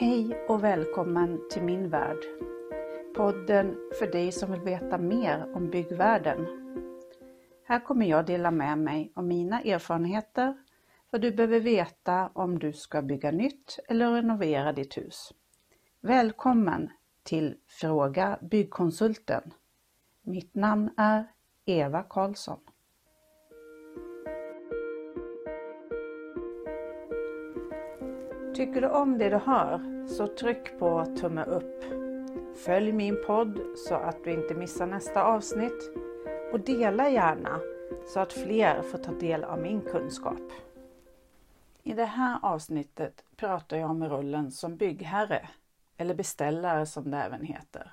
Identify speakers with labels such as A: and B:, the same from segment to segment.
A: Hej och välkommen till min värld. Podden för dig som vill veta mer om byggvärlden. Här kommer jag dela med mig av mina erfarenheter, vad du behöver veta om du ska bygga nytt eller renovera ditt hus. Välkommen till Fråga Byggkonsulten. Mitt namn är Eva Karlsson. Tycker du om det du hör så tryck på tumme upp. Följ min podd så att du inte missar nästa avsnitt och dela gärna så att fler får ta del av min kunskap. I det här avsnittet pratar jag om rollen som byggherre eller beställare som det även heter.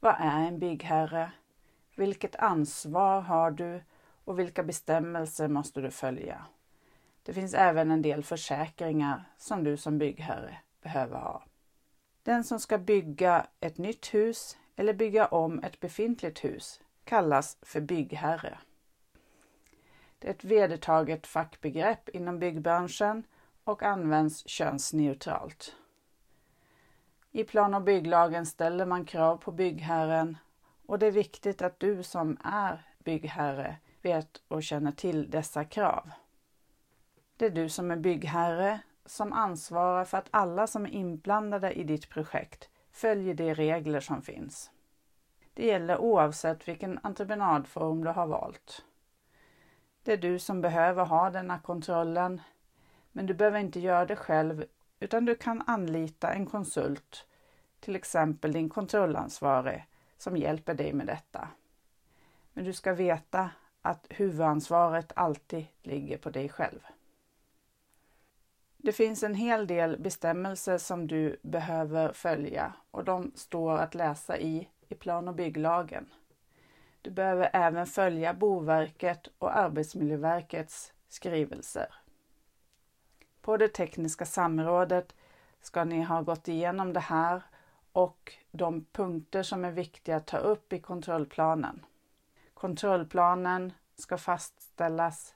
A: Vad är en byggherre? Vilket ansvar har du och vilka bestämmelser måste du följa? Det finns även en del försäkringar som du som byggherre behöver ha. Den som ska bygga ett nytt hus eller bygga om ett befintligt hus kallas för byggherre. Det är ett vedertaget fackbegrepp inom byggbranschen och används könsneutralt. I plan och bygglagen ställer man krav på byggherren och det är viktigt att du som är byggherre vet och känner till dessa krav. Det är du som är byggherre som ansvarar för att alla som är inblandade i ditt projekt följer de regler som finns. Det gäller oavsett vilken entreprenadform du har valt. Det är du som behöver ha denna kontrollen, men du behöver inte göra det själv utan du kan anlita en konsult, till exempel din kontrollansvarig, som hjälper dig med detta. Men du ska veta att huvudansvaret alltid ligger på dig själv. Det finns en hel del bestämmelser som du behöver följa och de står att läsa i, i plan och bygglagen. Du behöver även följa Boverket och Arbetsmiljöverkets skrivelser. På det tekniska samrådet ska ni ha gått igenom det här och de punkter som är viktiga att ta upp i kontrollplanen. Kontrollplanen ska fastställas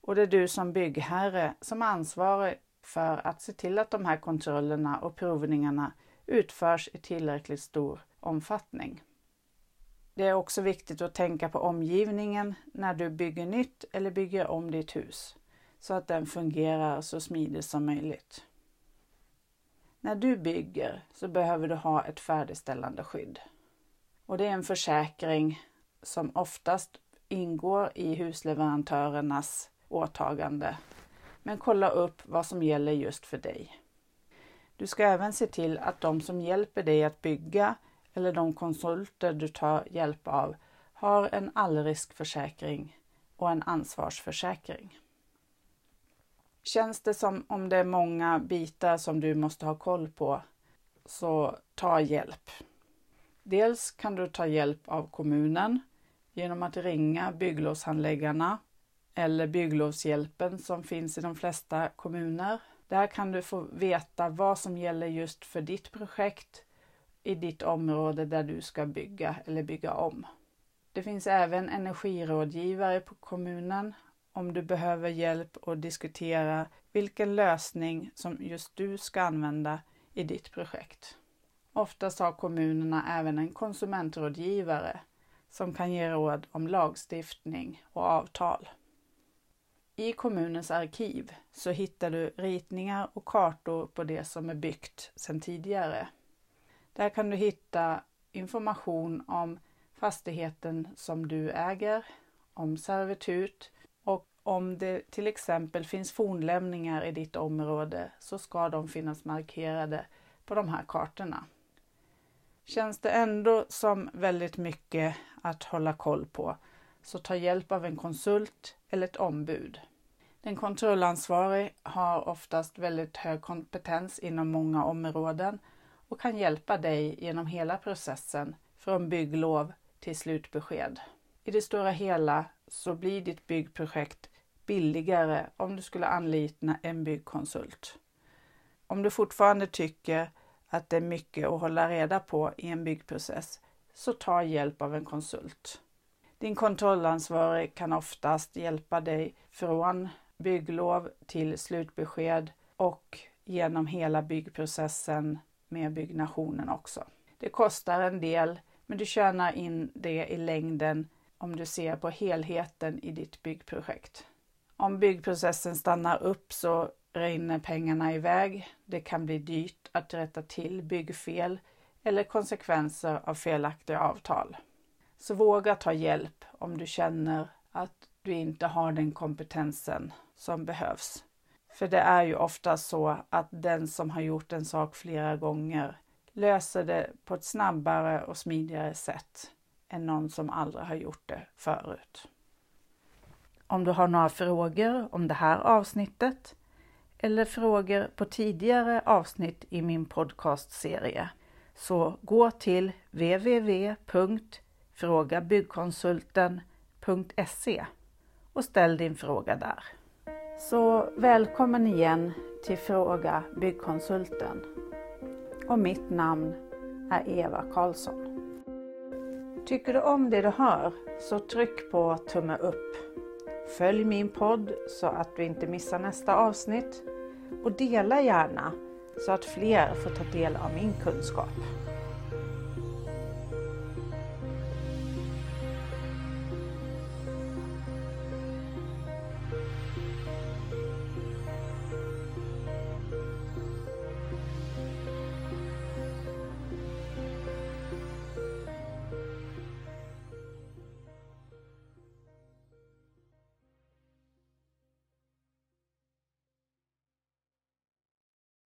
A: och det är du som byggherre som är ansvarig för att se till att de här kontrollerna och provningarna utförs i tillräckligt stor omfattning. Det är också viktigt att tänka på omgivningen när du bygger nytt eller bygger om ditt hus så att den fungerar så smidigt som möjligt. När du bygger så behöver du ha ett färdigställande skydd. Och det är en försäkring som oftast ingår i husleverantörernas åtagande. Men kolla upp vad som gäller just för dig. Du ska även se till att de som hjälper dig att bygga eller de konsulter du tar hjälp av har en allriskförsäkring och en ansvarsförsäkring. Känns det som om det är många bitar som du måste ha koll på, så ta hjälp. Dels kan du ta hjälp av kommunen genom att ringa bygglovshandläggarna eller bygglovshjälpen som finns i de flesta kommuner. Där kan du få veta vad som gäller just för ditt projekt i ditt område där du ska bygga eller bygga om. Det finns även energirådgivare på kommunen om du behöver hjälp att diskutera vilken lösning som just du ska använda i ditt projekt. Oftast har kommunerna även en konsumentrådgivare som kan ge råd om lagstiftning och avtal. I kommunens arkiv så hittar du ritningar och kartor på det som är byggt sedan tidigare. Där kan du hitta information om fastigheten som du äger, om servitut och om det till exempel finns fornlämningar i ditt område så ska de finnas markerade på de här kartorna. Känns det ändå som väldigt mycket att hålla koll på så ta hjälp av en konsult eller ett ombud. Den kontrollansvarig har oftast väldigt hög kompetens inom många områden och kan hjälpa dig genom hela processen från bygglov till slutbesked. I det stora hela så blir ditt byggprojekt billigare om du skulle anlita en byggkonsult. Om du fortfarande tycker att det är mycket att hålla reda på i en byggprocess så ta hjälp av en konsult. Din kontrollansvarig kan oftast hjälpa dig från bygglov till slutbesked och genom hela byggprocessen med byggnationen också. Det kostar en del, men du tjänar in det i längden om du ser på helheten i ditt byggprojekt. Om byggprocessen stannar upp så rinner pengarna iväg. Det kan bli dyrt att rätta till byggfel eller konsekvenser av felaktiga avtal. Så våga ta hjälp om du känner att du inte har den kompetensen som behövs. För det är ju ofta så att den som har gjort en sak flera gånger löser det på ett snabbare och smidigare sätt än någon som aldrig har gjort det förut. Om du har några frågor om det här avsnittet eller frågor på tidigare avsnitt i min podcastserie så gå till www.frågabyggkonsulten.se och ställ din fråga där. Så välkommen igen till Fråga Byggkonsulten. Och mitt namn är Eva Karlsson. Tycker du om det du hör så tryck på tumme upp. Följ min podd så att du inte missar nästa avsnitt och dela gärna så att fler får ta del av min kunskap.